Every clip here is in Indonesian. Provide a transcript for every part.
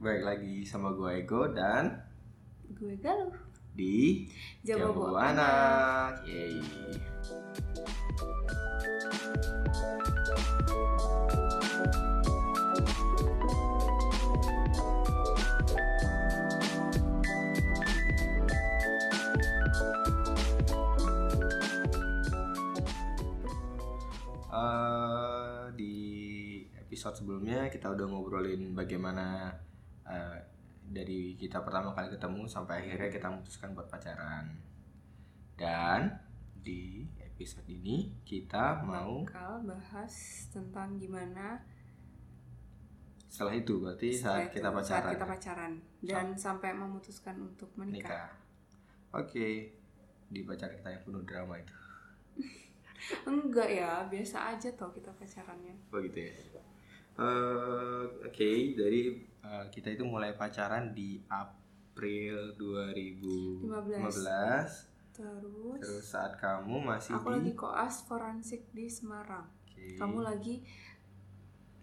Baik lagi sama gue Ego dan Gue galuh. di Jawabu anak. Yeay. Di episode sebelumnya kita udah ngobrolin bagaimana eh, dari kita pertama kali ketemu sampai akhirnya kita memutuskan buat pacaran. Dan di episode ini kita mau Bakal bahas tentang gimana setelah itu berarti setelah saat itu, kita pacaran. saat kita pacaran dan sampai memutuskan untuk menikah. nikah. Oke, di pacaran kita yang penuh drama itu. Enggak ya, biasa aja toh kita pacarannya. Oh gitu ya. Eh, Oke, jadi eh, kita itu mulai pacaran di April 2015. Terus, Terus saat kamu masih aku di lagi koas forensik di Semarang. Oke. Kamu lagi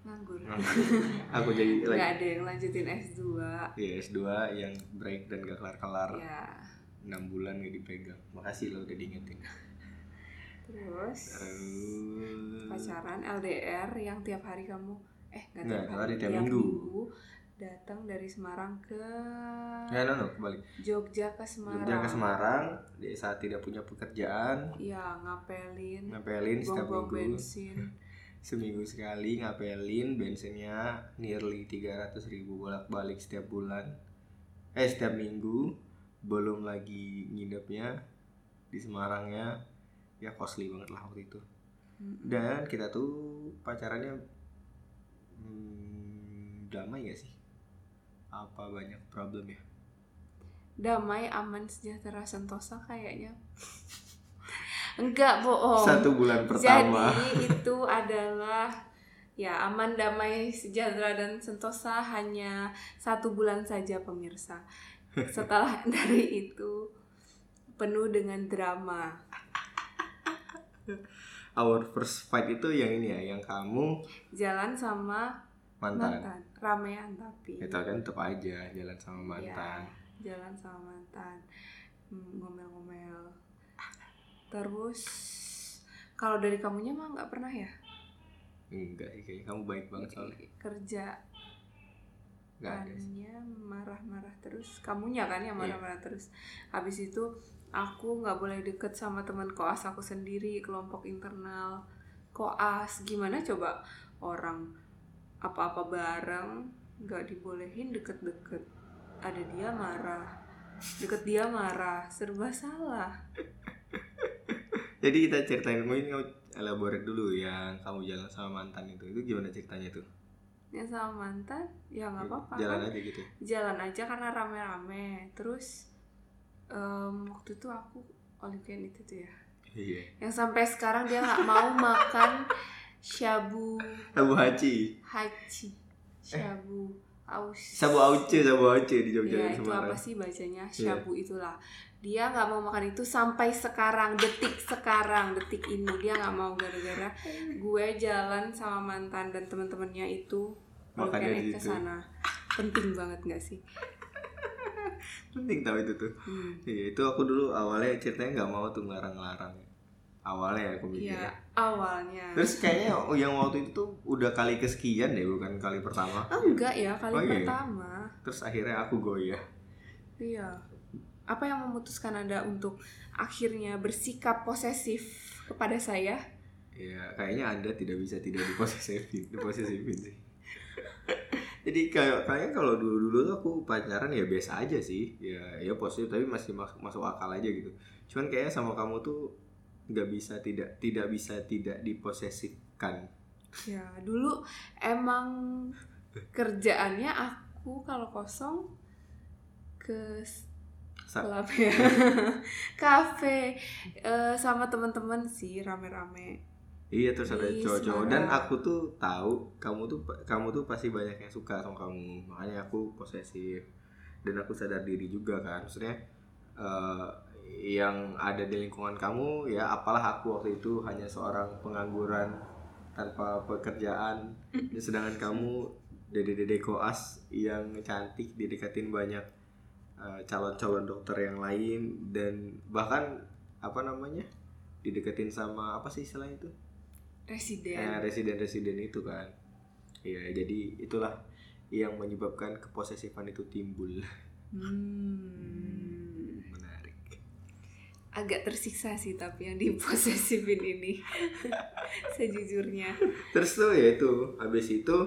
nganggur. aku jadi Nggak lagi ada yang lanjutin S2. ya, S2 yang break dan gak kelar-kelar Ya. 6 bulan gak dipegang. Makasih lo udah diingetin. Terus Terus pacaran LDR yang tiap hari kamu eh nggak tiap hari, hari, tiap minggu. minggu datang dari Semarang ke Ya, no, no, kembali. Jogja ke Semarang. Jogja ke Semarang di saat tidak punya pekerjaan, Iya, ngapelin, ngapelin setiap minggu. bensin. seminggu sekali ngapelin bensinnya nearly 300 ribu bolak-balik setiap bulan eh setiap minggu belum lagi nginepnya di Semarangnya ya costly banget lah waktu itu dan kita tuh pacarannya hmm, damai gak sih apa banyak problem ya Damai, aman, sejahtera, sentosa kayaknya. Enggak bohong. satu bulan pertama Jadi itu adalah ya aman, damai, sejahtera dan sentosa hanya satu bulan saja pemirsa. Setelah dari itu penuh dengan drama. Our first fight itu yang ini ya yang kamu Jalan sama mantan, mantan, ramean tapi. itu kan tetap aja jalan sama mantan Ya, jalan sama mantan, Hmm, ngomel-ngomel. Terus kalau dari kamunya mah nggak pernah ya enggak sih kayaknya kamu baik banget soalnya kerja ada. Annya marah-marah terus kamunya kan yang Iya. marah-marah terus habis itu aku nggak boleh deket sama teman koas aku sendiri kelompok internal koas. Gimana coba orang apa-apa bareng nggak dibolehin deket-deket. Ada dia marah deket dia marah. Serba salah. Jadi kita ceritain mungkin kamu elaborate dulu yang kamu jalan sama mantan itu. Itu gimana ceritanya tuh? yang sama mantan? Ya nggak apa-apa. Jalan kan aja gitu. jalan aja karena rame-rame. Terus em, waktu itu aku eat itu ya. Iya. yang sampai sekarang dia nggak mau makan shabu Sabu Haci. haji. Shabu aus. Sabu Auce, Sabu Auce di Jogja ya itu apa sih bacanya? Iya. shabu itulah. Dia nggak mau makan itu sampai sekarang detik sekarang detik ini. Dia nggak mau gara-gara gue jalan sama mantan dan teman-temannya itu Eat ke sana. Penting banget nggak sih Penting tahu itu tuh. hmm. Iya, itu aku dulu awalnya ceritanya nggak mau tuh ngelarang-larang. Awalnya ya aku mikir. ya awalnya Terus kayaknya oh, yang waktu itu tuh udah kali kesekian deh, bukan kali pertama. enggak ya kali Oh, iya. pertama Terus akhirnya aku goyah. Iya. Apa yang memutuskan Anda untuk akhirnya bersikap posesif kepada saya? Ya, kayaknya Anda tidak bisa tidak diposesifin, diposesifin sih. Jadi kayak kayaknya kalau dulu-dulu tuh aku pacaran ya biasa aja sih. Ya ya positif tapi masih masuk, masuk akal aja gitu. Cuman kayaknya sama kamu tuh nggak bisa tidak tidak bisa tidak diposesifkan. Ya, dulu emang kerjaannya aku kalau kosong ke klub ya. Kafe eh, sama teman-teman sih rame-rame. Iya terus ada cowok-cowok. dan aku tuh tahu kamu tuh kamu tuh pasti banyak yang suka sama kamu. Makanya aku posesif. Dan aku sadar diri juga kan. Maksudnya eh, yang ada di lingkungan kamu ya apalah aku waktu itu hanya seorang pengangguran tanpa pekerjaan. Sedangkan kamu dede-dede koas yang cantik didekatin banyak eh, calon-calon dokter yang lain. Dan bahkan apa namanya dideketin sama apa sih istilah itu residen. Eh, residen-residen itu kan. Iya jadi itulah yang menyebabkan keposesifan itu timbul. Hmm. menarik. Agak tersiksa sih tapi yang diposesifin ini. Sejujurnya. Terus tuh ya itu habis itu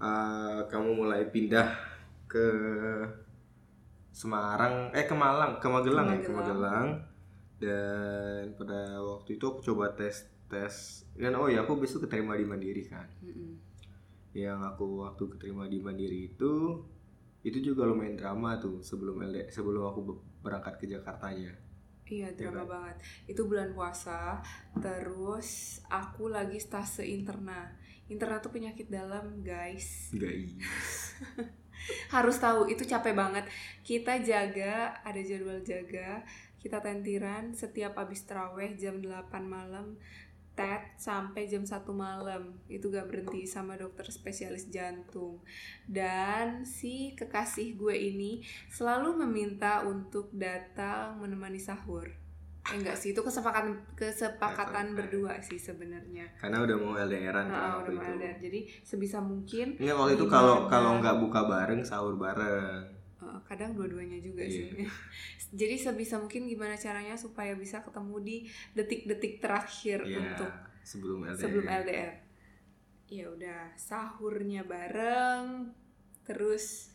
eh, kamu mulai pindah ke Semarang eh ke Malang ke Magelang ya ke Magelang. Magelang. Dan pada waktu itu aku coba tes tes dan oh ya aku besok keterima di Mandiri kan Mm-mm. yang aku waktu keterima di Mandiri itu itu juga lumayan drama tuh sebelum LD sebelum aku be- berangkat ke Jakartanya Iya drama kan? banget. Itu bulan puasa. Terus aku lagi stase interna. Interna tuh penyakit dalam guys. guys Harus tahu itu capek banget. Kita jaga, ada jadwal jaga. Kita tentiran setiap abis teraweh jam 8 malam. Tet sampai jam 1 malam. Itu gak berhenti sama dokter spesialis jantung. Dan si kekasih gue ini selalu meminta untuk datang menemani sahur. Eh, enggak sih, itu kesepakatan kesepakatan berdua sih sebenarnya. karena udah mau LDRan kan Nah, waktu udah itu LDR. Jadi sebisa mungkin Enggak waktu itu kalau kalau nggak buka bareng sahur bareng kadang dua-duanya juga Iya. sih. Jadi sebisa mungkin gimana caranya supaya bisa ketemu di detik-detik terakhir Iya, untuk sebelum LDR. sebelum LDR. Ya udah, sahurnya bareng. Terus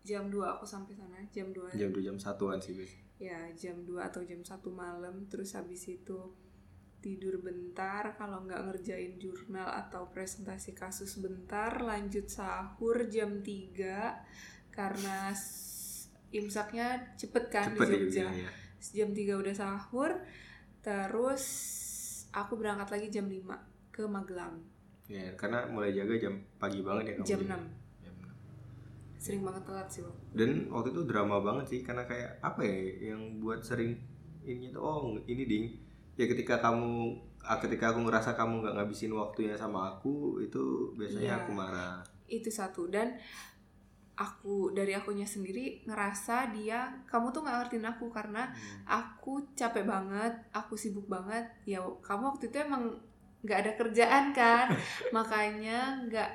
jam 2 aku sampai sana, jam 2 Jam 2 jam satuan sih bis. ya jam 2 atau jam 1 malam terus habis itu tidur bentar kalau nggak ngerjain jurnal atau presentasi kasus bentar lanjut sahur jam 3 karena imsaknya cepet kan Cepet di ya Jogja ya. jam 3 udah sahur terus aku berangkat lagi jam 5 ke Magelang Ya, karena mulai jaga jam pagi banget ya kamu. jam ya? 6 Jam 6. sering banget telat sih Wak. Dan waktu itu drama banget sih karena kayak apa ya yang buat sering ini tuh oh ini ding ya ketika kamu ah, ketika aku ngerasa kamu nggak ngabisin waktunya sama aku itu biasanya Iya. aku marah itu satu dan aku dari akunya sendiri ngerasa dia kamu tuh nggak ngertiin aku karena aku capek banget aku sibuk banget. Ya kamu waktu itu emang nggak ada kerjaan kan? Makanya nggak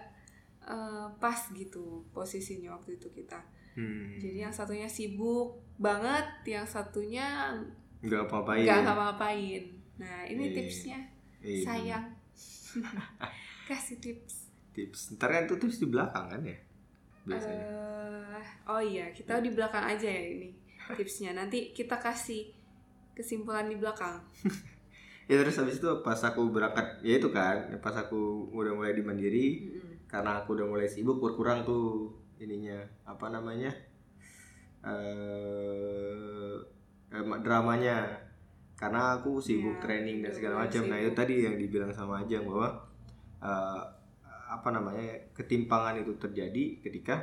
eh, pas gitu posisinya waktu itu kita. Hmm. jadi yang satunya sibuk banget yang satunya nggak apa-apain. Nggak ngapa-ngapain nah ini Iya. tipsnya. Iya. sayang. Kasih tips. Tips. Ntar kan itu tips di belakang kan ya biasanya Eh, oh iya, kita di belakang aja ya ini tipsnya. Nanti kita kasih kesimpulan di belakang. ya terus habis itu pas aku berangkat ya itu kan pas aku udah mulai di mandiri Mm-mm. karena aku udah mulai sibuk berkurang tuh ininya apa namanya eh eh, dramanya karena aku sibuk Ya, training dan segala macam nah itu tadi yang dibilang sama Ajeng bahwa eh, apa namanya ketimpangan itu terjadi ketika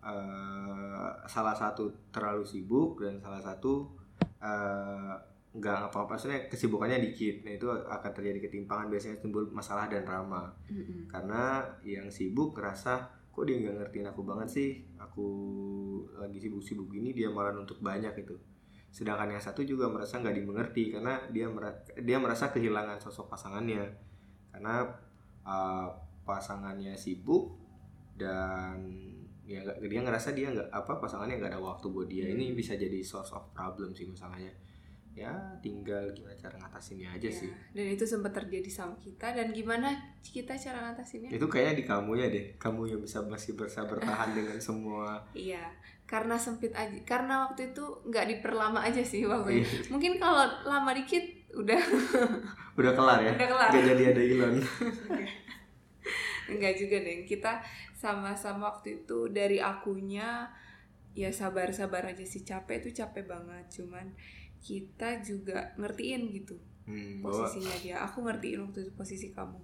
eh, salah satu terlalu sibuk dan salah satu eh, nggak apa-apa maksudnya kesibukannya dikit. Nah itu akan terjadi ketimpangan biasanya timbul masalah dan drama Mm-mm. karena yang sibuk ngerasa kok dia nggak ngertiin aku banget sih? Aku lagi sibuk-sibuk gini dia malah untuk banyak itu sedangkan yang satu juga merasa nggak dimengerti karena dia mera- dia merasa kehilangan sosok pasangannya. Karena uh, pasangannya sibuk dan ya nggak- dia ngerasa dia nggak apa pasangannya nggak ada waktu buat dia ini Hmm. bisa jadi source of problem sih masalahnya ya tinggal gimana cara ngatasinnya aja Ya, sih Dan itu sempat terjadi sama kita dan gimana kita cara ngatasinnya? itu kayaknya di kamu ya deh kamu yang bisa masih bisa bertahan dengan semua Iya, karena sempit aja. Karena waktu itu nggak diperlama aja sih waktu itu. Iya, Mungkin kalau lama dikit udah udah kelar ya udah kelar. nggak jadi ada Elon Enggak juga deh. Kita sama-sama waktu itu dari akunya ya sabar-sabar aja sih. Capek itu capek banget cuman kita juga ngertiin gitu hmm, bahwa posisinya dia. Aku ngertiin waktu itu posisi kamu.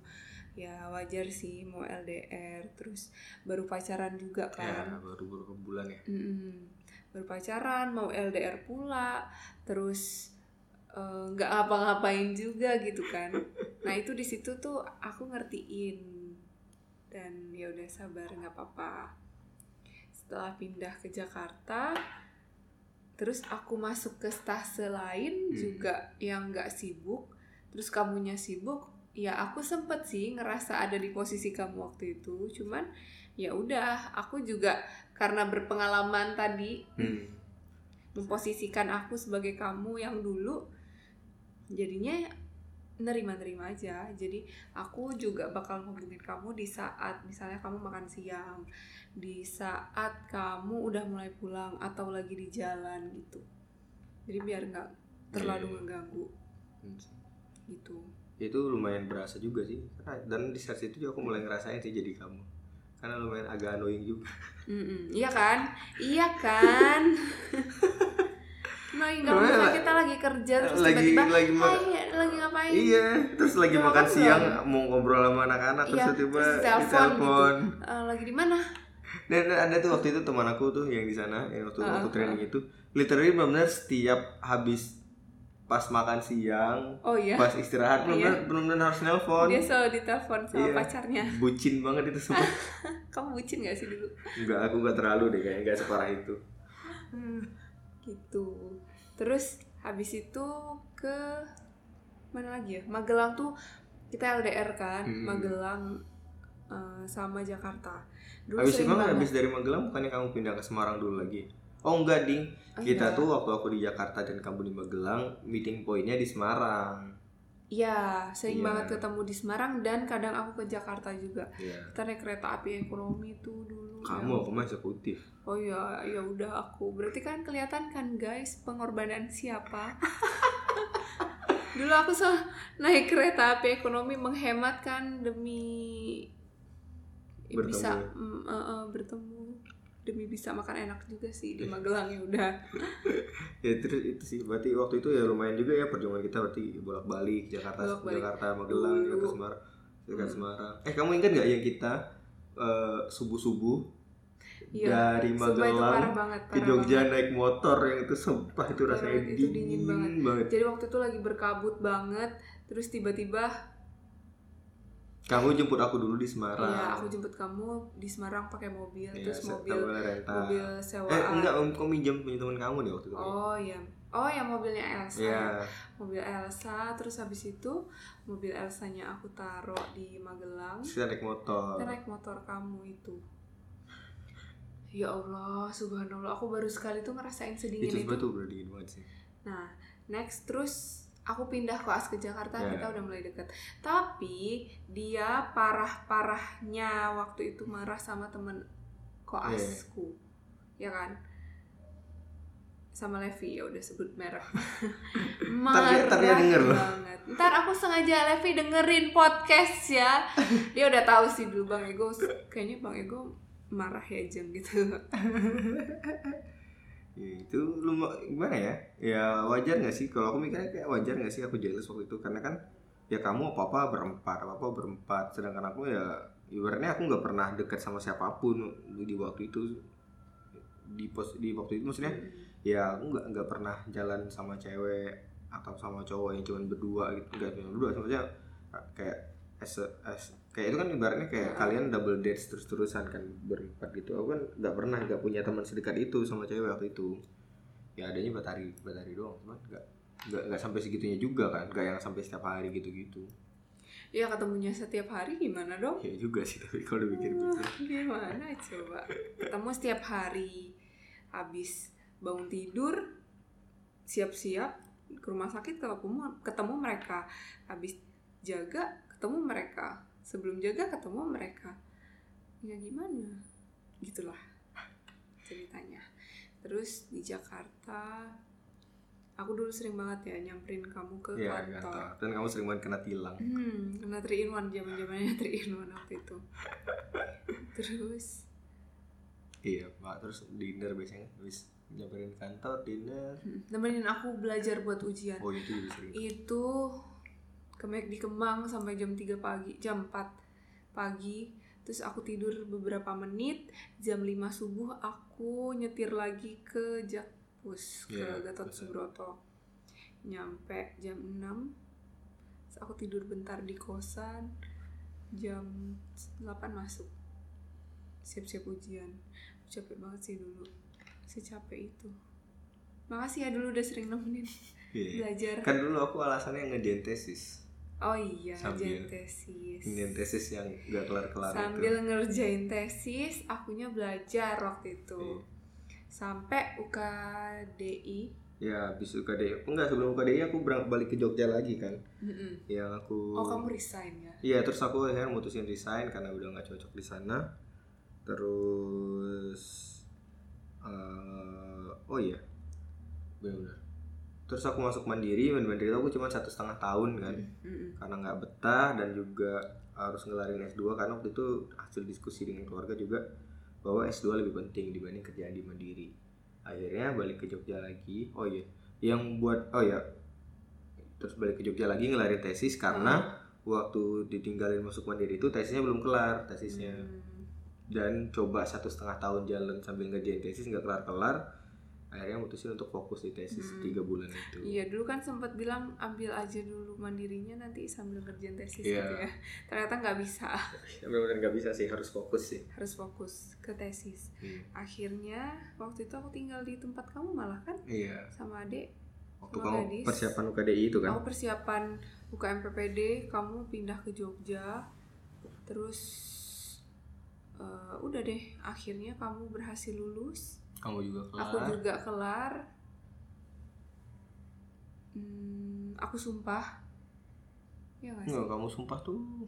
Ya wajar sih mau LDR terus baru pacaran juga ya kan. baru beberapa bulan ya. Mm-mm. baru pacaran mau LDR pula terus eh, nggak ngapa-ngapain juga gitu kan. Nah itu di situ tuh aku ngertiin dan ya udah sabar nggak apa-apa setelah pindah ke Jakarta terus aku masuk ke stase lain Hmm. juga yang nggak sibuk terus kamunya sibuk ya aku sempet sih ngerasa ada di posisi kamu waktu itu cuman ya udah aku juga karena berpengalaman tadi Hmm. memposisikan aku sebagai kamu yang dulu jadinya nerima-nerima aja. Jadi aku juga bakal ngomongin kamu di saat misalnya kamu makan siang di saat kamu udah mulai pulang atau lagi di jalan gitu. Jadi biar nggak terlalu Iya. mengganggu. Hmm. gitu. Itu lumayan berasa juga sih. Dan di saat itu juga aku mulai ngerasain sih jadi kamu. Karena lumayan agak annoying juga. Iya kan? Iya kan nggak Karena misalnya kita lagi kerja terus lagi tiba-tiba lagi ma- "Hai, lagi ngapain? Iya terus lagi Udah makan siang belum? mau ngobrol sama anak-anak terus Iya, tiba-tiba terus di telepon telepon. Eh, lagi di mana? Dan ada tuh waktu itu teman aku tuh yang di sana yang waktu waktu ah, training itu literally benar-benar setiap habis pas makan siang oh iya. pas istirahat benar-benar Iya. benar-benar harus nelpon. Dia selalu ditelepon sama Iya. pacarnya. Bucin banget itu semua. Kamu bucin gak sih dulu? Enggak aku enggak terlalu deh kayaknya enggak separah itu. Gitu terus habis itu ke mana lagi ya? Magelang tuh kita LDR kan Hmm. Magelang eh, sama Jakarta. Dulu habis kan habis dari Magelang bukannya kamu pindah ke Semarang dulu lagi? Oh enggak ding. Oh, kita iya. tuh waktu aku di Jakarta dan kamu di Magelang meeting pointnya di Semarang Iya, sering Iya. banget ketemu di Semarang dan kadang aku ke Jakarta juga. Iya. Kita naik kereta api ekonomi tuh dulu. kamu aku mah eksekutif Oh ya, ya udah aku. Berarti kan kelihatan kan guys pengorbanan siapa? Dulu aku so naik kereta api ekonomi menghemat kan demi Bertemu. bisa mm, eh, eh, bertemu demi bisa makan enak juga sih di Magelang ya udah. ya terus itu sih berarti waktu itu ya lumayan juga ya perjuangan kita berarti bolak balik Jakarta Bolak-balik. Jakarta Magelang Dulu. Jakarta Semarang Jakarta Hmm. Semarang eh kamu ingat nggak yang kita subuh subuh Iya. dari Magelang parah banget, ke Jogja banget. naik motor yang itu sumpah itu rasanya itu dingin, dingin banget. banget. Jadi waktu itu lagi berkabut banget, terus tiba-tiba Kamu jemput aku dulu di Semarang. Iya, aku jemput kamu di Semarang pakai mobil, Iya, terus mobil kamu rental. mobil sewaan. Eh enggak, om kau minjem punya teman kamu nih waktu itu. Oh iya. Oh ya mobilnya Elsa. Iya. Mobil Elsa, terus habis itu mobil Elsanya aku taruh di Magelang. Kita naik motor. Kita naik motor kamu itu. Ya Allah, subhanallah, aku baru sekali tuh ngerasain sedingin Itu itu. tuh udah dingin banget sih. Nah, next terus aku pindah koas ke Jakarta, Ya. kita udah mulai deket. Tapi dia parah-parahnya waktu itu marah sama temen koasku, ya kan? Sama Levi ya udah sebut merek. Ntar dia- ntar dia denger loh. banget. Ntar aku sengaja Levi dengerin podcast ya. Dia udah tahu sih dulu Bang Ego, kayaknya Bang Ego marah ya jeng gitu. Ya, itu lu gimana ya? Ya wajar nggak sih? Kalau aku mikirnya kayak wajar nggak sih? Aku jealous waktu itu. Karena kan ya kamu apa apa berempat apa apa berempat. Sedangkan aku ya ibaratnya aku nggak pernah deket sama siapa pun di waktu itu. Di pos di waktu itu maksudnya ya aku nggak nggak pernah jalan sama cewek atau sama cowok yang cuma berdua gitu. Nggak cuma berdua. Maksudnya kayak as, a- as- kayak itu kan ibaratnya kayak Hmm. kalian double dates terus terusan kan berempat gitu aku kan nggak pernah nggak punya teman sedekat itu sama cewek waktu itu ya adanya batari batari doang cuman nggak nggak nggak sampai segitunya juga kan nggak yang sampai setiap hari gitu gitu Ya ketemunya setiap hari gimana dong? ya juga sih tapi kalau dipikir-pikir Gimana coba? Ketemu setiap hari. Habis bangun tidur, siap-siap ke rumah sakit ketemu ketemu mereka. Habis jaga ketemu mereka. Sebelum jaga ketemu mereka. Ya gimana? Gitulah ceritanya. Terus di Jakarta aku dulu sering banget ya nyamperin kamu ke ya kantor. dan kamu sering banget kena tilang Hmm, kena 3 in 1 zaman-zamannya 3 in 1 waktu itu. Terus iya pak terus dinner biasanya habis nyamperin kantor dinner hmm, nemenin aku belajar buat ujian. oh itu juga sering Itu kemek di Kemang sampai jam 3 pagi, jam 4 pagi. Terus aku tidur beberapa menit, jam 5 subuh aku nyetir lagi ke Jakpus, ke Iya, Gatot betul. Subroto. Nyampe jam 6. Terus aku tidur bentar di kosan. jam 8 masuk siap-siap ujian capek banget sih dulu secapek itu makasih ya dulu udah sering nemenin Iya. belajar kan dulu aku alasannya ngerjain tesis oh iya Sambil tesis ngerjain tesis yang gak kelar-kelar sambil itu ngerjain tesis akunya belajar waktu itu Iya. sampai UKDI ya habis UKDI enggak sebelum UKDI aku balik ke Jogja lagi kan Mm-mm. yang aku oh kamu resign ya Iya terus aku akhirnya mutusin resign karena udah nggak cocok di sana. Terus eh, oh iya benar. Terus aku masuk mandiri, mandiri itu aku cuma satu setengah tahun kan, Mm-mm. karena nggak betah dan juga harus ngelarin S2 karena waktu itu hasil diskusi dengan keluarga juga bahwa S2 lebih penting dibanding kerjaan di mandiri. Akhirnya balik ke Jogja lagi. Oh iya, yang buat oh ya terus balik ke Jogja lagi ngelarin tesis karena waktu ditinggalin masuk mandiri itu tesisnya belum kelar tesisnya Hmm. dan coba satu setengah tahun jalan sambil ngerjain tesis nggak kelar kelar akhirnya mutusin untuk fokus di tesis Hmm. tiga bulan itu Iya dulu kan sempat bilang ambil aja dulu mandirinya nanti sambil ngerjain tesis Iya. gitu ya. Ternyata nggak bisa, ya, benar-benar nggak bisa sih harus fokus sih harus fokus ke tesis. Hmm. Akhirnya waktu itu aku tinggal di tempat kamu malah kan iya sama adik. waktu Sama kamu gadis. persiapan UKDI itu kan Aku persiapan UKM PPD, kamu pindah ke Jogja. Terus eh, udah deh, akhirnya kamu berhasil lulus. Kamu juga kelar Aku juga kelar. Hmm, aku sumpah. Ya nggak sih? Nggak, kamu sumpah tuh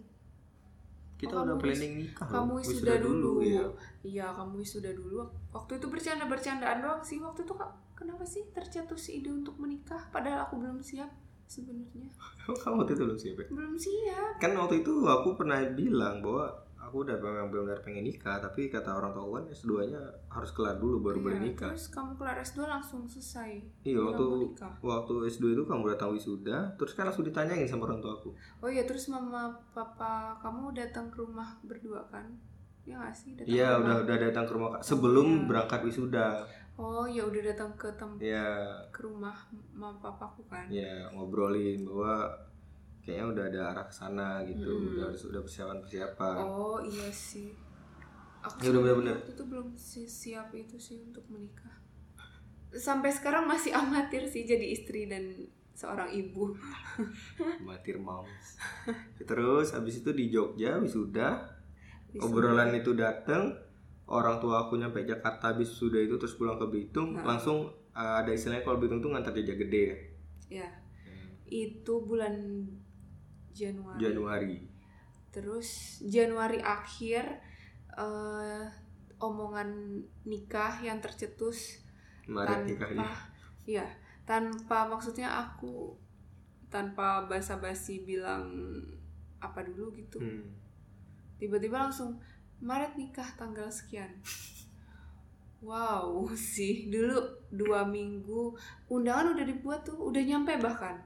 kita Oh, udah planning nikah kamu wisuda dulu. iya. Iya, kamu wisuda dulu. Waktu itu bercanda-bercandaan doang sih. Waktu itu kak, kenapa sih tercetus ide untuk menikah? Padahal aku belum siap sebenarnya. Kamu waktu itu belum siap ya? Belum siap. kan waktu itu aku pernah bilang bahwa aku udah memang benar pengen nikah tapi kata orang tua kan S2 nya harus kelar dulu baru boleh Iya, nikah Terus kamu kelar S2 langsung selesai. iya waktu waktu S2 itu kamu datang wisuda terus kan langsung ditanyain sama orang tua aku Oh iya, terus mama papa kamu datang ke rumah berdua kan? Ya nggak sih? Datang iya udah udah datang ke rumah Kak. sebelum Iya. berangkat wisuda Oh ya udah datang ke tem ya ke rumah mama papaku kan? ya ngobrolin bahwa kayaknya udah ada arah ke sana gitu Hmm. udah harus udah persiapan persiapan Oh iya sih. Aku Ya udah bener-bener. waktu itu belum si- siap itu sih untuk menikah. Sampai sekarang masih amatir sih jadi istri dan seorang ibu. matir moms terus habis itu di Jogja wisuda obrolan itu datang orang tua aku nyampe Jakarta habis sudah itu terus pulang ke Bitung Nah. langsung uh, ada istilahnya kalau Bitung tuh ngantar jejak gede ya Ya, itu bulan Januari. Januari. Terus Januari akhir eh, omongan nikah yang tercetus Maret nikahnya. tanpa ya tanpa maksudnya aku tanpa basa-basi bilang apa dulu gitu. Hmm. tiba-tiba langsung Maret nikah tanggal sekian. Wow sih dulu dua minggu undangan udah dibuat tuh udah nyampe bahkan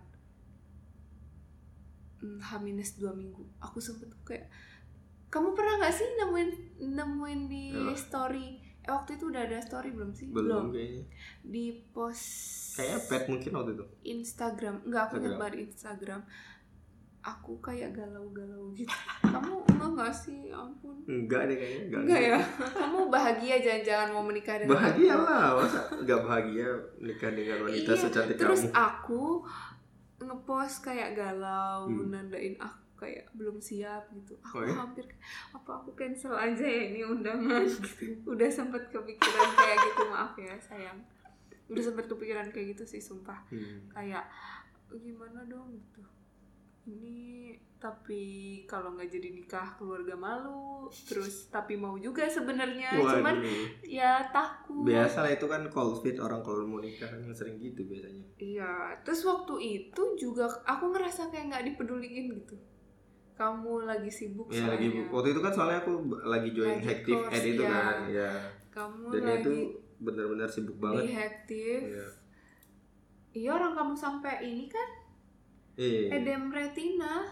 H minus dua minggu. Aku sempet kayak kamu pernah nggak sih nemuin nemuin di story? Eh waktu itu udah ada story belum sih? Belum kayaknya. Di post kayaknya pet mungkin waktu itu. Instagram. Enggak aku Instagram. nyebar Instagram. Aku kayak galau-galau gitu. Kamu enggak nggak sih? Ya ampun. Enggak deh kayaknya enggak, enggak ya? Kamu bahagia jangan-jangan mau menikah dengan bahagia aku. lah masa enggak bahagia nikah dengan wanita Iya, secantik terus kamu? aku ngepost kayak galau Hmm. nandain aku kayak belum siap gitu. Aku Oh ya? hampir apa aku cancel aja ya ini undangan. Gitu. Udah sempet kepikiran kayak gitu maaf ya sayang. Udah sempet kepikiran kayak gitu sih sumpah. Hmm. kayak gimana dong? Gitu ini tapi kalau nggak jadi nikah keluarga malu terus tapi mau juga sebenarnya. Cuman ya takut. Biasa lah itu kan fit orang kalau mau nikah kan sering gitu biasanya. Iya terus waktu itu juga aku ngerasa kayak nggak dipeduliin gitu. Kamu lagi sibuk ya lagi soalnya. waktu itu kan soalnya aku lagi join Lagi course, Ed itu ya. kan ya kamu dan lagi itu benar-benar sibuk di banget Hactive Iya. iya orang kamu sampai ini kan Iya. edem retina.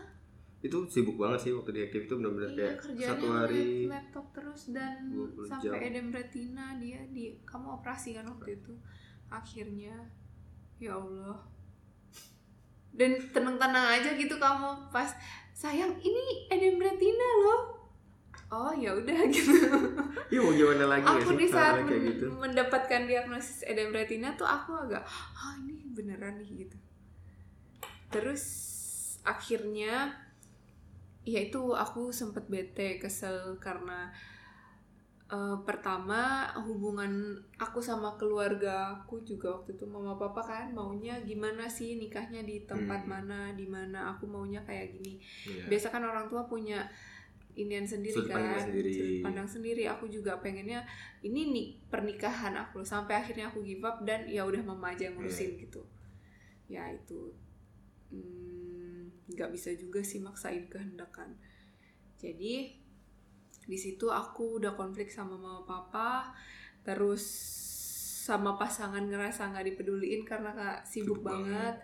Itu sibuk banget sih waktu di Hactive itu benar-benar Iya, kayak satu hari laptop terus dan 20 sampai jam. edem retina dia di kamu operasi kan waktu itu. Akhirnya ya Allah. Dan tenang-tenang aja gitu kamu pas sayang ini edem retina loh. Oh ya udah gitu. Ya mau gimana lagi ya aku sih di saat kayak men- gitu? mendapatkan diagnosis edem retina tuh aku agak ah ini beneran nih gitu terus akhirnya ya itu aku sempet bete kesel karena eh, pertama hubungan aku sama keluarga aku juga waktu itu mama papa kan maunya gimana sih nikahnya di tempat Hmm. mana di mana aku maunya kayak gini Iya. biasa kan orang tua punya inian sendiri Sudut kan pandang sendiri. sudut pandang sendiri aku juga pengennya ini nih pernikahan aku sampai akhirnya aku give up dan ya udah mama aja ngurusin gitu ya itu hmm, nggak bisa juga sih maksain kehendakan. Jadi di situ aku udah konflik sama mama papa terus sama pasangan ngerasa nggak dipeduliin karena kak sibuk Sibuk banget.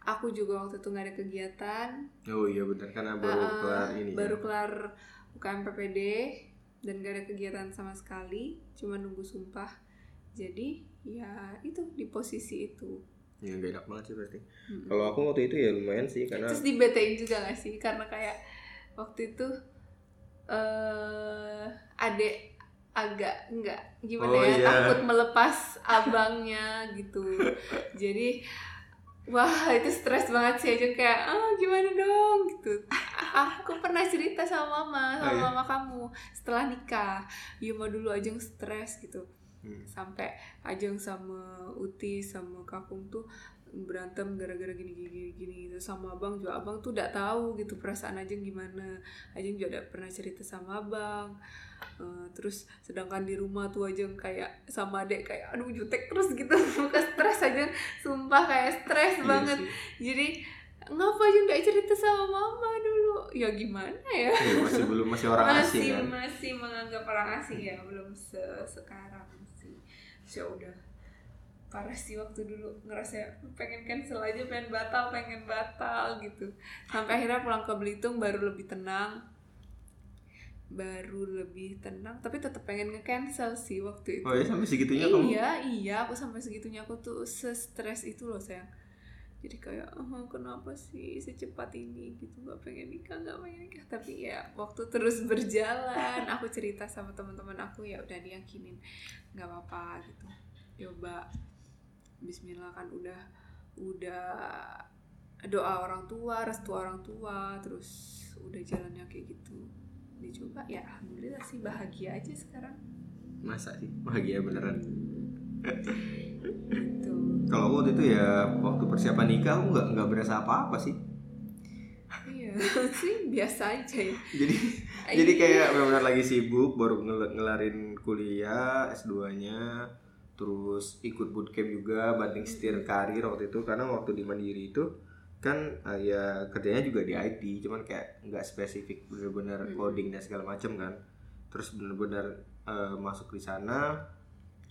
aku juga waktu itu nggak ada kegiatan. Oh iya benar karena baru Uh, kelar ini baru ya. kelar UKM PPD dan gak ada kegiatan sama sekali cuma nunggu sumpah. Jadi ya itu di posisi itu ya gak enak banget sih berarti Mm-mm. kalau aku waktu itu ya lumayan sih karena terus dibetain juga gak sih? Karena kayak waktu itu eh adek agak enggak gimana Oh, ya iya. takut melepas abangnya gitu. Jadi wah itu stres banget sih aja kayak ah gimana dong? Gitu. Aku pernah cerita sama mama sama Oh, iya? mama kamu setelah nikah. Yuma dulu aja yang stres gitu Hmm. sampai Ajeng sama Uti sama Kakung tuh berantem gara-gara gini gini gini gitu. Sama abang juga abang tuh udah tahu gitu perasaan Ajeng gimana. Ajeng juga udah pernah cerita sama abang. Eh, terus sedangkan di rumah tuh Ajeng kayak sama adek kayak aduh jutek terus gitu. Muka stres aja sumpah kayak stres Iya banget. jadi ngapa aja nggak cerita sama mama dulu? Ya gimana ya? Iya, masih belum masih orang masih asing kan? masih menganggap orang asing ya belum se sekarang sih ya udah. Parah sih waktu dulu ngerasa pengen cancel aja pengen batal pengen batal gitu. Sampai akhirnya pulang ke Belitung baru lebih tenang. Baru lebih tenang tapi tetap pengen nge-cancel sih waktu itu. Oh ya sampai segitunya kamu? Iya iya aku sampai segitunya aku tuh se-stres itu loh sayang jadi kayak oh, kenapa sih secepat ini? Gitu nggak pengen nikah nggak pengen nikah. Tapi ya waktu terus berjalan aku cerita sama teman-teman aku ya udah diyakinin nggak apa-apa gitu. Coba Bismillah kan udah udah doa orang tua restu orang tua terus udah jalannya kayak gitu. Dicoba ya alhamdulillah sih bahagia aja sekarang. Masa sih? Bahagia beneran? Gitu kalau waktu itu ya waktu persiapan nikah aku nggak nggak berasa apa-apa sih. Iya sih biasa aja ya. jadi jadi kayak benar-benar lagi sibuk baru ngel- ngelarin kuliah S2-nya terus ikut bootcamp juga banting setir karir waktu itu. Karena waktu di Mandiri itu kan eh, ya kerjanya juga di IT cuman kayak nggak spesifik bener-bener coding dan segala macam kan. Terus bener-bener eh, masuk di sana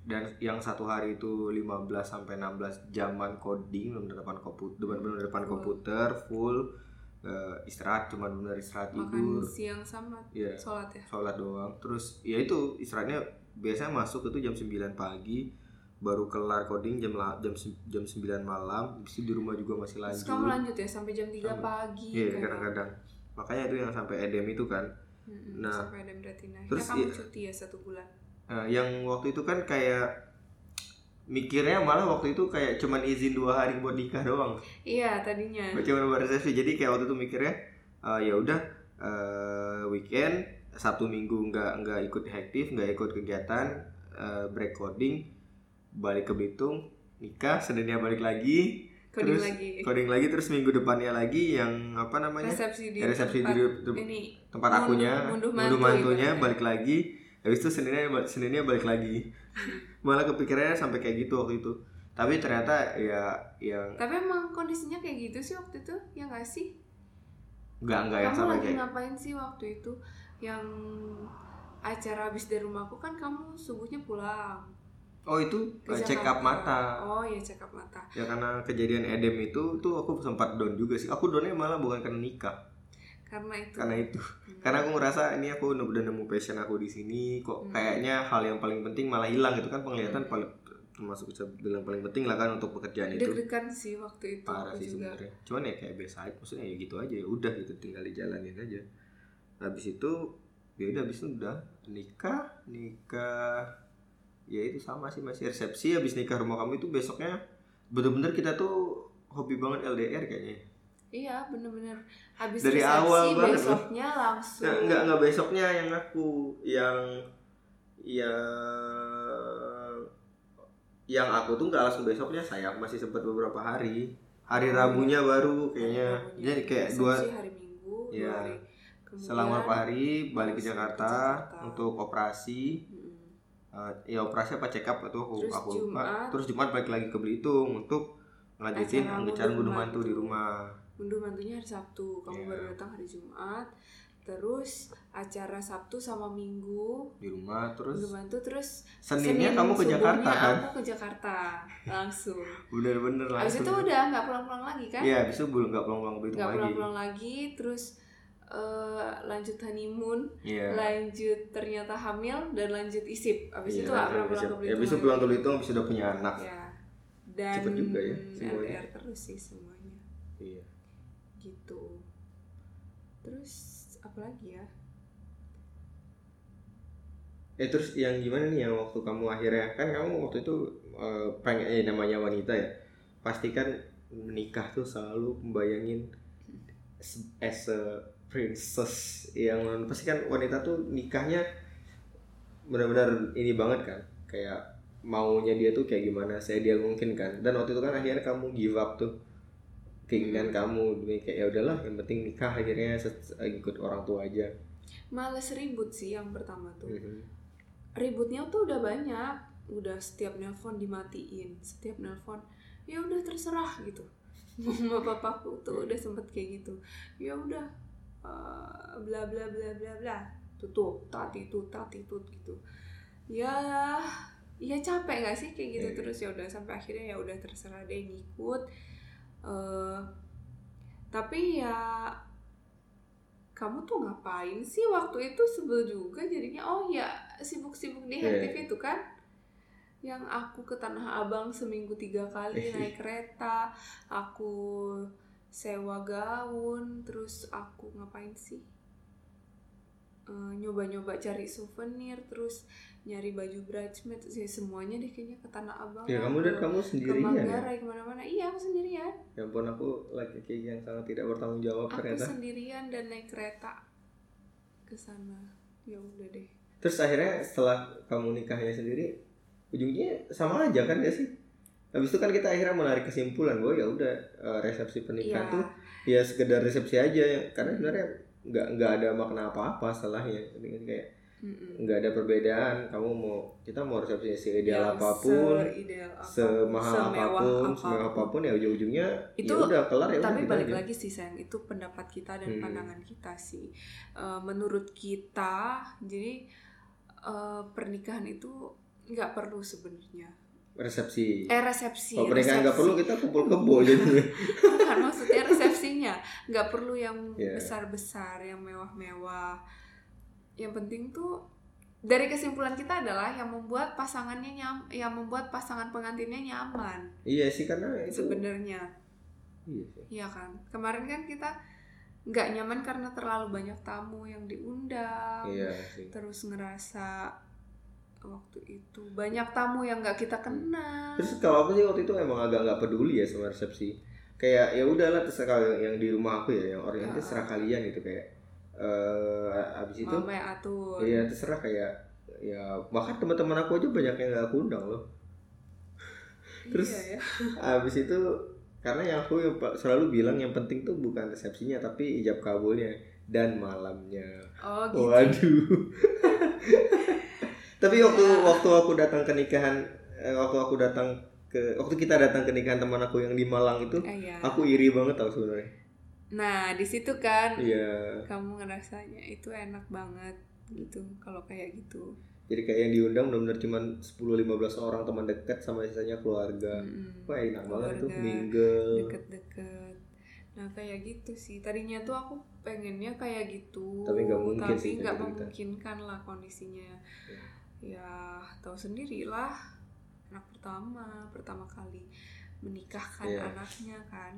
dan yang satu hari itu 15 sampai 16 jaman coding bener-bener depan komputer bener-bener depan Full. komputer full eh, istirahat cuman bener istirahat makan tidur siang sama Iya sholat ya. sholat doang terus ya itu istirahatnya biasanya masuk itu jam 9 pagi baru kelar coding jam jam jam 9 malam habis itu di rumah juga masih Terus lanjut kamu lanjut ya sampai jam 3 Sampai- pagi. iya kayak- kadang-kadang makanya itu yang sampai edem itu kan Mm-mm, Nah, sampai ada retina. terus ya kamu cuti ya satu bulan. Nah, yang waktu itu kan kayak mikirnya malah waktu itu kayak cuman izin dua hari buat nikah doang Iya tadinya. cuman buat resepsi jadi kayak waktu itu mikirnya eh, ya udah eh, weekend sabtu minggu nggak nggak ikut aktif nggak ikut kegiatan eh, break coding balik ke Bitung nikah seninnya balik lagi Coding terus lagi. coding lagi terus minggu depannya lagi yang apa namanya Resepsi di Ya, resepsi tempat di tem- ini tempat munduh- akunya munduh munduh mantu mantunya ibaratnya. balik lagi habis itu seninnya seninnya balik lagi. Malah kepikirannya sampai kayak gitu waktu itu. Tapi ternyata ya yang Tapi emang kondisinya kayak gitu sih waktu itu, ya nggak sih? nggak nggak yang kamu lagi kayak ngapain sih waktu itu? Yang acara habis dari rumahku kan kamu subuhnya pulang. Oh itu ke uh, check up mata. Oh iya check up mata. ya karena kejadian edem itu tuh aku sempat down juga sih. Aku downnya malah bukan karena nikah Karena itu. karena itu Hmm. karena aku ngerasa ini aku udah nemu passion aku di sini kok Hmm. kayaknya hal yang paling penting malah hilang gitu kan penglihatan Hmm. paling termasuk bisa bilang paling penting lah kan untuk pekerjaan itu deg-degan sih waktu itu parah sih sebenarnya cuman ya kayak biasa aja maksudnya ya gitu aja ya udah gitu tinggal dijalanin aja habis itu ya udah habis itu udah nikah nikah ya itu sama sih masih resepsi habis nikah rumah kamu itu besoknya bener-bener kita tuh hobi banget LDR kayaknya iya bener-bener habis Dari resepsi awal banget loh. besoknya langsung Nggak, nggak, nggak besoknya yang aku yang yang yang aku tuh nggak langsung besoknya sayang masih sempat beberapa hari hari Rabunya baru kayaknya Rabunya. jadi kayak dua Resepsi hari Minggu dua Iya. hari kemudian selang beberapa hari balik ke Jakarta, Jakarta. untuk operasi Mm-mm. Eh, ya operasi apa check up itu aku, Terus aku lupa Jumat. terus Jumat balik lagi ke Belitung untuk ngelanjutin ngunduh ngunduh mantu di rumah Unduh mantunya hari Sabtu, kamu Iya. baru datang hari Jumat. Terus acara Sabtu sama Minggu di rumah terus unduh mantu terus Seninnya Senin kamu ke Jakarta kan Aku ke Jakarta langsung. bener-bener Habis langsung itu udah nggak pulang-pulang lagi kan? Iya, habis itu belum nggak pulang-pulang ke Belitung Nggak pulang-pulang lagi, terus eh, lanjut honeymoon, Iya. lanjut ternyata hamil dan lanjut isip. Habis Iya, itu nggak pernah habis pulang ke itu- Belitung. Ya, habis itu pulang ke Belitung, habis udah punya anak. Ya. Dan Cepet juga ya semuanya. LDR terus sih semuanya. Iya. Gitu. Terus apa lagi ya? Eh terus yang gimana nih yang waktu kamu akhirnya? Kan kamu waktu itu eh, pengen eh, namanya wanita ya? Pasti kan menikah tuh selalu membayangin as- as a princess yang pasti kan wanita tuh nikahnya benar-benar ini banget kan? Kayak maunya dia tuh kayak gimana saya dia mungkin kan? Dan waktu itu kan akhirnya kamu give up tuh keinginan kamu Jadi kayak ya udahlah yang penting nikah akhirnya set- ikut orang tua aja. Males ribut sih yang pertama tuh. Mhm. ributnya tuh udah banyak udah setiap nelpon dimatiin setiap nelpon ya udah terserah gitu. Mama papaku tuh udah sempet kayak gitu. Ya udah eh, bla bla bla bla bla tutup tati tut tati tut gitu. Ya ya capek nggak sih? Kayak gitu Iya. terus ya udah sampai akhirnya ya udah terserah deh ngikut Eh, tapi ya kamu tuh ngapain sih waktu itu? Sebel juga jadinya. Oh ya sibuk-sibuk di Iya. Hektif itu kan? Yang aku ke Tanah Abang seminggu tiga kali naik kereta aku sewa gaun terus aku ngapain sih Eh, nyoba-nyoba cari souvenir terus nyari baju bridesmaid sih semuanya deh kayaknya ke Tanah Abang. Ya kamu dan ke- kamu ke sendirian ya? Manggarai ke mana-mana. Iya aku sendirian. Ya ampun aku laki-laki yang sangat tidak bertanggung jawab aku ternyata. sendirian dan naik kereta ke sana. Ya udah deh. Terus akhirnya setelah kamu nikahnya sendiri, ujungnya sama aja kan ya sih? Habis itu kan kita akhirnya menarik kesimpulan bahwa ya udah eh, resepsi pernikahan Iya. tuh ya sekedar resepsi aja karena sebenarnya nggak nggak ada makna apa-apa setelahnya Jadi kayak Mm-mm. nggak ada perbedaan kamu mau kita mau resepsi seideal Yang apa pun seideal apa pun, semahal semewah apa pun semewah apa pun ya ujung-ujungnya Itu- ya udah kelar ya tapi balik aja. lagi sih sayang itu pendapat kita dan Hmm. pandangan kita sih. Eh, menurut kita jadi eh, pernikahan itu nggak perlu sebenarnya. Resepsi. Eh resepsi kalau pernikahan nggak perlu kita kumpul kebo jadinya. Bukan maksudnya nggak perlu yang Iya. besar-besar yang mewah-mewah. Yang penting tuh dari kesimpulan kita adalah yang membuat pasangannya nyam yang membuat pasangan pengantinnya nyaman. Iya sih karena itu sebenarnya. Iya sih. Iya kan? Kemarin kan kita nggak nyaman karena terlalu banyak tamu yang diundang. Iya sih. Terus ngerasa waktu itu banyak tamu yang nggak kita kenal. Terus kalau aku sih waktu itu emang agak nggak peduli ya sama resepsi. Kayak ya udahlah terserah yang di rumah aku ya, yang itu Ah. terserah kalian gitu kayak. eh abis itu, mama yang atur iya terserah kayak ya bahkan teman-teman aku aja banyak yang nggak aku undang loh. terus- iya ya Abis itu karena yang aku yang selalu bilang yang penting tuh bukan resepsinya tapi ijab kabulnya dan malamnya. oh gitu Waduh. Tapi waktu Ya. waktu aku datang ke nikahan eh, waktu aku datang ke waktu kita datang ke nikahan teman aku yang di Malang itu, Eh, iya. aku iri banget tau sebenarnya. nah di situ kan Iya. kamu ngerasanya itu enak banget gitu kalau kayak gitu Jadi kayak yang diundang benar-benar cuma 10-15 orang teman dekat sama sisanya keluarga. Mm-mm. Wah enak banget tuh Keluarga. mingle. deket-deket nah kayak gitu sih tadinya tuh aku pengennya kayak gitu Tapi nggak mungkin tapi nggak gitu memungkinkan lah kondisinya ya tahu sendiri lah anak pertama pertama kali menikahkan Iya. anaknya kan.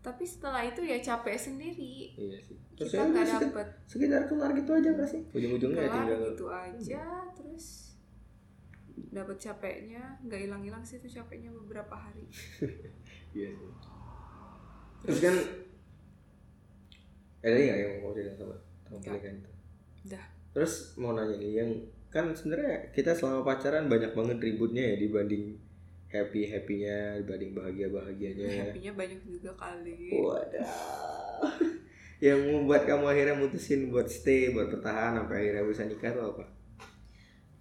Tapi setelah itu ya capek sendiri. Iya sih. Terus kita nggak dapet sekitar kelar gitu aja nggak sih? Ujung-ujungnya ya kelar tinggal. gitu aja terus dapat capeknya nggak hilang-hilang sih itu capeknya beberapa hari. Iya sih. Terus kan ada nggak yang mau cerita sama Nggak. pernikahan itu? Udah. terus mau nanya nih yang kan sebenarnya kita selama pacaran banyak banget ributnya ya dibanding happy happynya dibanding bahagia bahagianya happy-nya banyak juga kali. Wadah. Yang membuat kamu akhirnya mutusin buat stay buat bertahan sampai akhirnya bisa nikah tuh apa?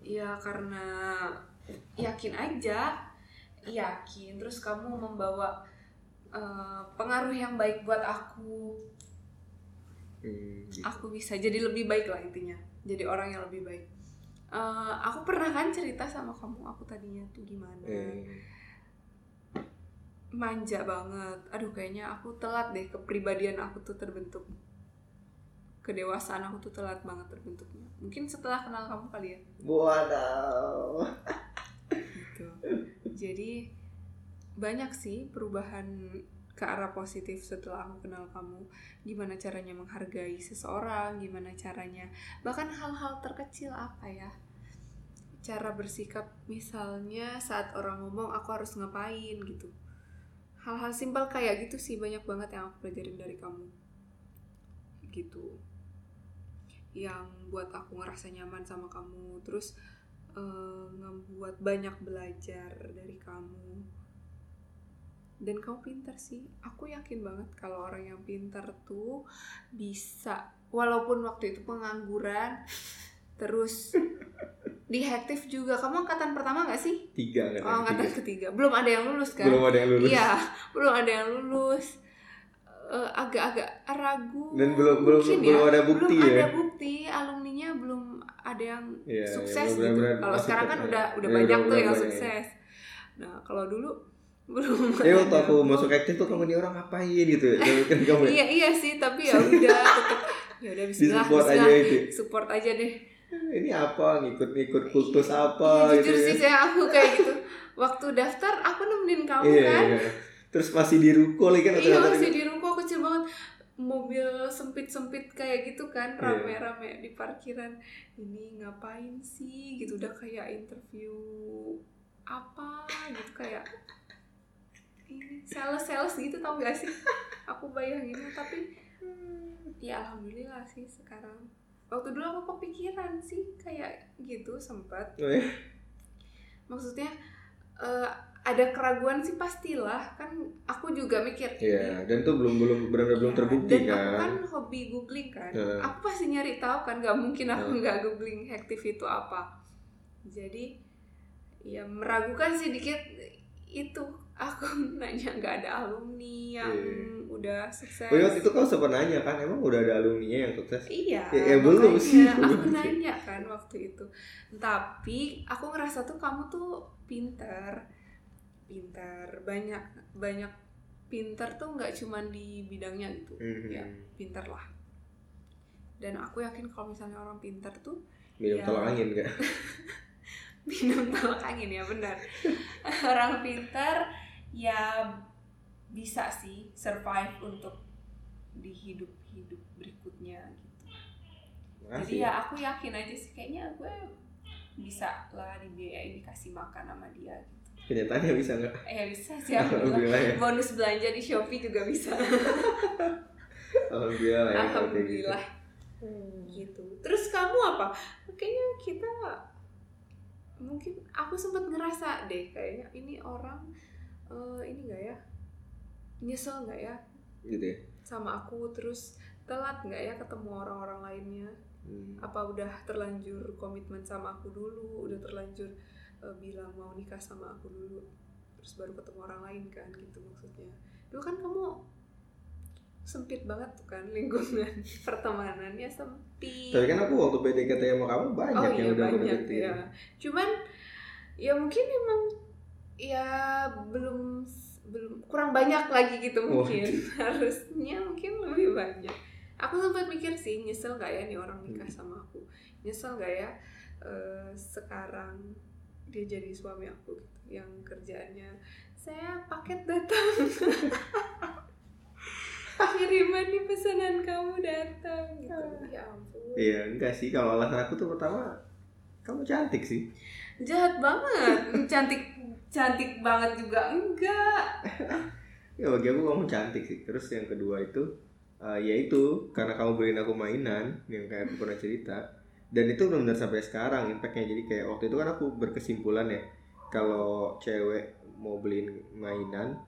Ya karena yakin aja yakin. Terus kamu membawa eh, pengaruh yang baik buat aku. Hmm, gitu. aku bisa jadi lebih baik lah intinya. Jadi orang yang lebih baik Eh, aku pernah kan cerita sama kamu aku tadinya tuh gimana? Eh, manja banget. Aduh kayaknya aku telat deh kepribadian aku tuh terbentuk. Kedewasaan aku tuh telat banget terbentuknya. Mungkin setelah kenal kamu kali ya? Wadah gitu. Jadi banyak sih perubahan ke arah positif setelah aku kenal kamu. Gimana caranya menghargai seseorang? Gimana caranya? Bahkan hal-hal terkecil apa ya? Cara bersikap misalnya saat orang ngomong aku harus ngapain? gitu. Hal-hal simpel kayak gitu sih banyak banget yang aku pelajarin dari kamu. Gitu. Yang buat aku ngerasa nyaman sama kamu terus eh, ngebuat banyak belajar dari kamu dan kamu pintar sih. Aku yakin banget kalau orang yang pintar tuh bisa walaupun waktu itu pengangguran terus dihektif juga. Kamu angkatan pertama gak sih? Tiga kan oh angkatan ketiga. belum ada yang lulus kan? Belum ada yang lulus. Iya belum ada yang lulus. Eh, agak-agak ragu. Dan belum belum mungkin belum ya. ada bukti belum ya. ada bukti. Alumninya belum ada yang Iya, sukses iya, gitu. kalau sekarang kan udah udah iya, banyak tuh yang sukses. Nah kalau dulu belum ya waktu aku masuk aktif tuh kamu ini orang ngapain? gitu. Ya kamu iya iya sih tapi ya udah ya udah Bismillah support aja itu support aja deh. Ini apa? Ngikut-ngikut kultus iya, apa? gitu jujur ya sih saya aku kayak gitu. Waktu daftar aku nemenin kamu iya, kan. iya. terus masih di ruko lagi kan iya masih di ruko kecil banget. Mobil sempit-sempit kayak gitu kan Iya. rame-rame di parkiran. Ini ngapain sih? gitu udah kayak interview apa gitu kayak ini sales sales gitu tau gak sih aku bayanginnya tapi ya alhamdulillah sih sekarang waktu dulu aku kepikiran sih kayak gitu sempat Oh, iya. maksudnya eh, ada keraguan sih pastilah kan aku juga mikir Iya, dan tuh belum belum benar-benar belum Iya, terbukti dan aku kan. kan hobi googling kan Heeh. aku pasti nyari tahu kan nggak mungkin aku Heeh. nggak googling hektif itu apa jadi ya meragukan sih dikit itu aku nanya nggak ada alumni yang Iya. udah sukses Oh iya, waktu itu kau sempat nanya kan, emang udah ada alumni yang sukses? Iya, Ya, ya belum sih. Aku nanya kan waktu itu. Tapi aku ngerasa tuh kamu tuh pintar, pintar banyak banyak pintar tuh nggak cuman di bidangnya gitu, Mhm. Ya. pintar lah. Dan aku yakin kalau misalnya orang pintar tuh Minum Iya. tolak angin gak? minum tolak angin ya benar. orang pintar ya bisa sih survive untuk di hidup hidup berikutnya gitu. Jadi Makasih ya aku yakin aja sih kayaknya gue bisa lah dibiayain dikasih makan sama dia gitu. Kenyataannya bisa nggak? Eh bisa sih alhamdulillah. Ya. Bonus belanja di Shopee juga bisa. Alhamdulillah ya. gitu. alhamdulillah. Gitu. Terus kamu apa? Kayaknya kita mungkin aku sempat ngerasa deh kayaknya ini orang eh, ini enggak ya? Nyesel nggak ya Gitu ya. sama aku terus telat nggak ya ketemu orang-orang lainnya? Hmm. apa udah terlanjur komitmen sama aku dulu udah terlanjur eh, bilang mau nikah sama aku dulu terus baru ketemu orang lain kan gitu maksudnya dulu kan kamu sempit banget tuh kan lingkungan pertemanannya sempit Tapi kan aku waktu PDKT sama kamu banyak oh yang iya udah aku banyak deketin. ya cuman ya mungkin emang ya belum belum kurang banyak lagi gitu Oh. mungkin harusnya mungkin lebih banyak. Aku sempat mikir sih nyesel gak ya nih orang nikah Hmm. sama aku? Nyesel gak ya eh, sekarang dia jadi suami aku gitu yang kerjaannya saya paket datang. Kiriman di pesanan kamu datang gitu. Ya ampun. Iya enggak sih. Kalau alasan aku tuh pertama kamu cantik sih. Jahat banget. Cantik cantik banget juga enggak. Ya bagi aku kamu cantik sih. Terus yang kedua itu uh, ya itu karena kamu beliin aku mainan yang kayak aku pernah cerita dan itu benar-benar sampai sekarang impactnya. Jadi kayak waktu itu kan aku berkesimpulan ya kalau cewek mau beliin mainan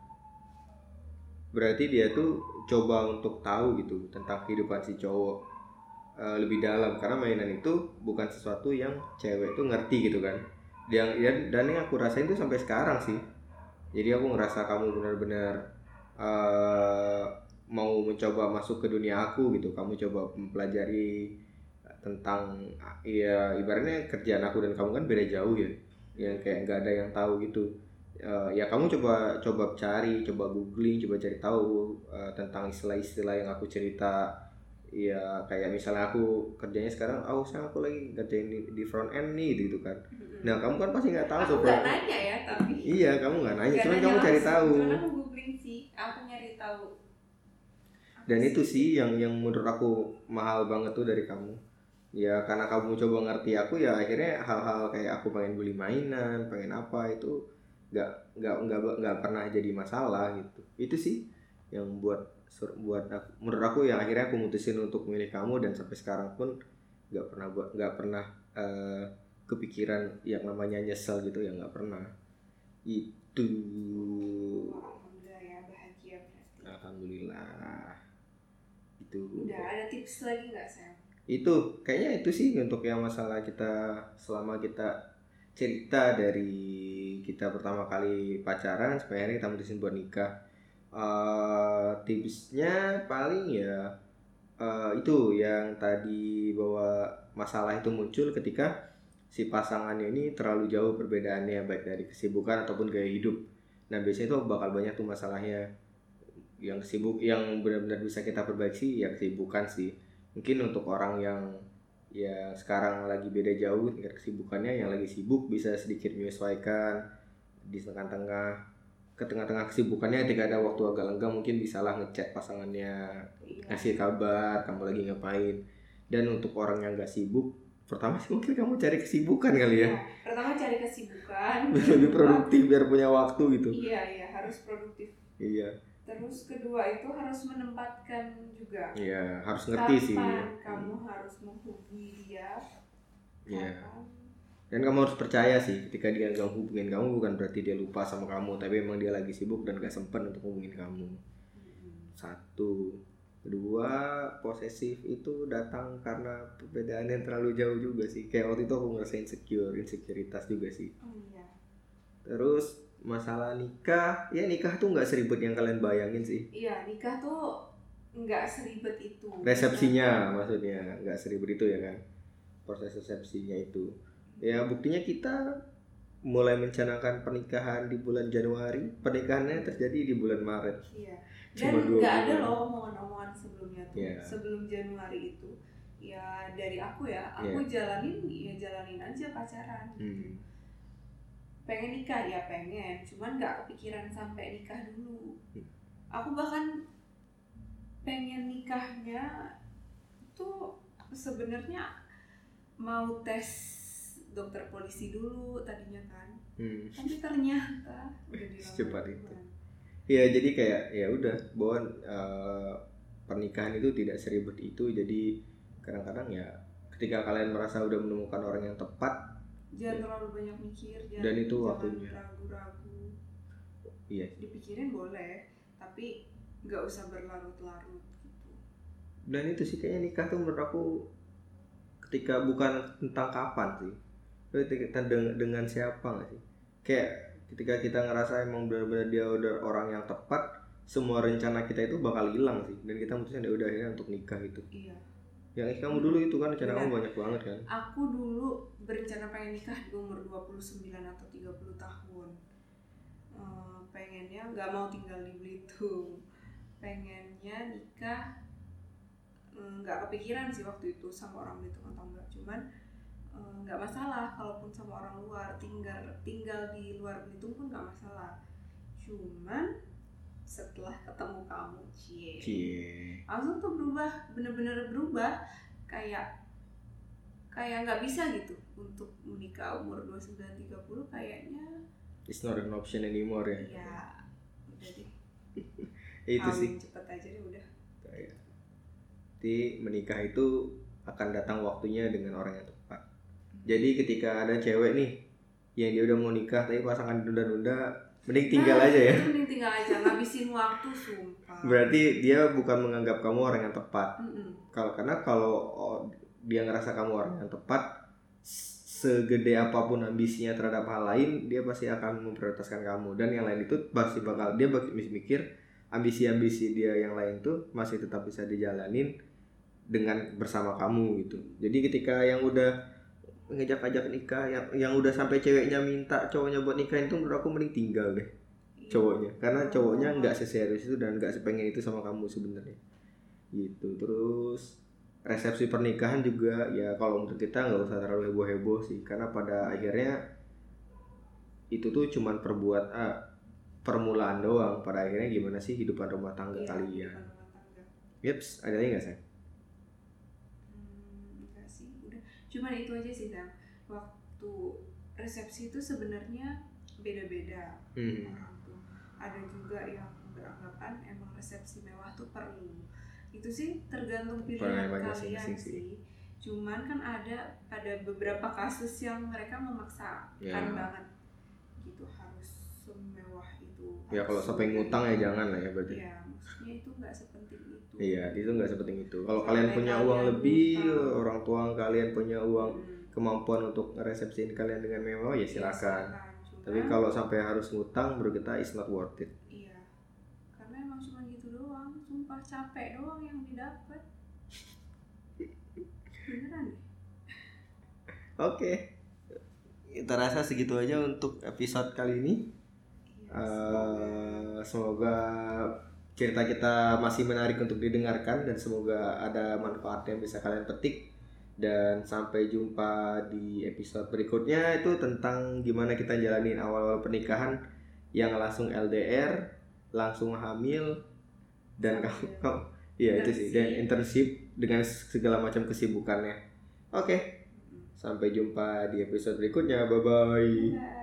berarti dia tuh coba untuk tahu gitu tentang kehidupan si cowok uh, lebih dalam. Karena mainan itu bukan sesuatu yang cewek tuh ngerti gitu kan yang dan, dan yang aku rasain tuh sampai sekarang sih. Jadi aku ngerasa kamu benar-benar uh, mau mencoba masuk ke dunia aku gitu. Kamu coba mempelajari tentang ya ibaratnya kerjaan aku dan kamu kan beda jauh ya. Yang kayak nggak ada yang tahu gitu. Uh, ya kamu coba coba cari coba googling coba cari tahu uh, tentang istilah-istilah yang aku cerita ya kayak misalnya aku kerjanya sekarang oh sekarang aku lagi kerjain di, di front end nih gitu, kan. Nah kamu kan pasti nggak tahu aku nggak nanya ya tapi iya kamu nggak nanya cuma kamu cari tahu. cuman aku googling sih aku nyari tahu. Dan itu sih yang yang menurut aku mahal banget tuh dari kamu. Ya karena kamu coba ngerti aku ya akhirnya hal-hal kayak aku pengen beli mainan pengen apa itu nggak nggak nggak nggak pernah jadi masalah gitu. Itu sih yang buat buat aku, menurut aku yang akhirnya aku mutusin untuk memilih kamu dan sampai sekarang pun nggak pernah buat nggak pernah uh, kepikiran yang namanya nyesel gitu ya nggak pernah. Itu. Alhamdulillah ya bahagia berarti. Alhamdulillah. Itu. Udah ada tips lagi nggak saya itu kayaknya itu sih untuk yang masalah kita selama kita cerita dari kita pertama kali pacaran sampai akhirnya kita mutusin buat nikah uh, tipsnya paling ya uh, itu yang tadi bahwa masalah itu muncul ketika si pasangannya ini terlalu jauh perbedaannya baik dari kesibukan ataupun gaya hidup. Nah biasanya itu bakal banyak tuh masalahnya. Yang sibuk yang benar-benar bisa kita perbaiki ya kesibukan sih. Mungkin untuk orang yang ya sekarang lagi beda jauh tingkat kesibukannya yang lagi sibuk bisa sedikit menyesuaikan di tengah-tengah ke tengah-tengah kesibukannya ketika ada waktu agak lenggang mungkin bisalah ngechat pasangannya iya. ngasih kabar kamu lagi ngapain. Dan untuk orang yang gak sibuk pertama sih mungkin kamu cari kesibukan kali ya, ya pertama cari kesibukan. Lebih produktif biar punya waktu gitu. Iya iya harus produktif. Iya. Terus kedua itu harus menempatkan juga. Iya harus ngerti Kapan sih kamu harus menghubungi dia? Iya dan kamu harus percaya sih ketika dia nggak hubungin kamu bukan berarti dia lupa sama kamu tapi emang dia lagi sibuk dan gak sempat untuk hubungin kamu. Satu. Kedua posesif itu datang karena perbedaan yang terlalu jauh juga sih. Kayak waktu itu aku ngerasain insecure insekuritas juga sih. Oh, iya. terus masalah nikah ya nikah tuh nggak seribet yang kalian bayangin sih. Iya nikah tuh nggak seribet itu. Resepsinya maksudnya nggak seribet itu ya kan? Proses resepsinya itu ya buktinya kita mulai mencanangkan pernikahan di bulan Januari. Pernikahannya terjadi di bulan Maret. Iya. Dan nggak ada loh omongan-omongan sebelumnya tuh. Yeah. sebelum Januari itu. Ya dari aku ya aku yeah. jalanin ya jalanin aja pacaran. Hmm. Pengen nikah ya pengen. Cuman nggak kepikiran sampai nikah dulu. Aku bahkan pengen nikahnya tuh sebenarnya mau tes dokter polisi dulu tadinya kan. Hmm. tapi ternyata udah cepat itu. Ya jadi kayak ya udah bahwa uh, pernikahan itu tidak seribet itu. Jadi kadang-kadang ya ketika kalian merasa udah menemukan orang yang tepat jangan ya. terlalu banyak mikir jangan, dan itu waktunya. ragu-ragu. Iya. Dipikirin boleh tapi nggak usah berlarut-larut gitu. Dan itu sih kayaknya nikah tuh menurut aku ketika bukan tentang kapan sih ketika dengan, dengan siapa nggak sih? Kayak ketika kita ngerasa emang benar-benar dia udah orang yang tepat semua rencana kita itu bakal hilang sih. Dan kita mutusin ya udah akhirnya untuk nikah gitu. Iya. Yang kamu dulu itu kan rencana kamu banyak banget kan? Aku dulu berencana pengen nikah di umur 29 atau 30 tahun. Uh, pengennya nggak mau tinggal di Belitung. Pengennya nikah nggak mm, kepikiran sih waktu itu sama orang Belitung atau enggak cuman eh, nggak masalah kalaupun sama orang luar tinggal tinggal di luar Belitung pun nggak masalah cuman setelah ketemu kamu cie Cie. langsung tuh berubah bener-bener berubah kayak kayak nggak bisa gitu untuk menikah umur 29 30 kayaknya It's not an option anymore ya. ya udah deh Itu sih. Kawin cepet aja deh udah Ya. Jadi menikah itu akan datang waktunya dengan orang yang tepat. Jadi ketika ada cewek nih yang dia udah mau nikah tapi pasangan nunda-nunda, mending tinggal Nah, aja ya. mending tinggal aja ngabisin waktu sumpah Berarti dia bukan menganggap kamu orang yang tepat. Kalau karena kalau oh, dia ngerasa kamu orang yang tepat, segede apa pun ambisinya terhadap hal lain, dia pasti akan memprioritaskan kamu. Dan yang lain itu pasti bakal dia bakal mikir ambisi-ambisi dia yang lain tuh masih tetap bisa dijalanin dengan bersama kamu gitu. Jadi ketika yang udah ngejak-ngajak nikah, yang yang udah sampai ceweknya minta cowoknya buat nikah itu menurut aku mending tinggal deh cowoknya. Karena cowoknya nggak seserius itu dan nggak sepengen itu sama kamu sebenarnya. Gitu. Terus resepsi pernikahan juga ya kalau menurut kita nggak usah terlalu heboh heboh sih. Karena pada akhirnya itu tuh cuman perbuat ah, permulaan doang. Pada akhirnya gimana sih hidupan rumah tangga Iya, kalian? tangga. Yeps, ada lagi nggak sih Cuman itu aja sih, Sam. Waktu resepsi itu sebenarnya beda-beda hmm. orang tuh. Ada juga yang beranggapan emang resepsi mewah tuh perlu. Itu sih tergantung pilihan kalian masing-masing sih. sih. Cuman kan ada ada beberapa kasus yang mereka memaksakan Ya. banget gitu harus semewah itu. ya kalau sampai ngutang ya jangan lah ya berarti Iya, maksudnya itu nggak sepenting itu. Iya, itu nggak sepenting itu. Kalau kalian punya uang lebih, orang tua kalian punya uang Hmm. kemampuan untuk resepsiin kalian dengan mewah ya silakan. Cuman, Tapi kalau sampai harus ngutang, menurut kita is not worth it. iya, karena emang cuma gitu doang, sumpah capek doang yang didapat. Beneran. Oke, kita rasa segitu aja untuk episode kali ini. Iya, Eh, semoga cerita kita masih menarik untuk didengarkan dan semoga ada manfaat yang bisa kalian petik. Dan sampai jumpa di episode berikutnya itu tentang gimana kita jalanin awal-awal pernikahan yang langsung LDR, langsung hamil dan kamu, kamu iya itu sih dan internship dengan segala macam kesibukannya. Oke, Mm. sampai jumpa di episode berikutnya. Bye bye. Bye.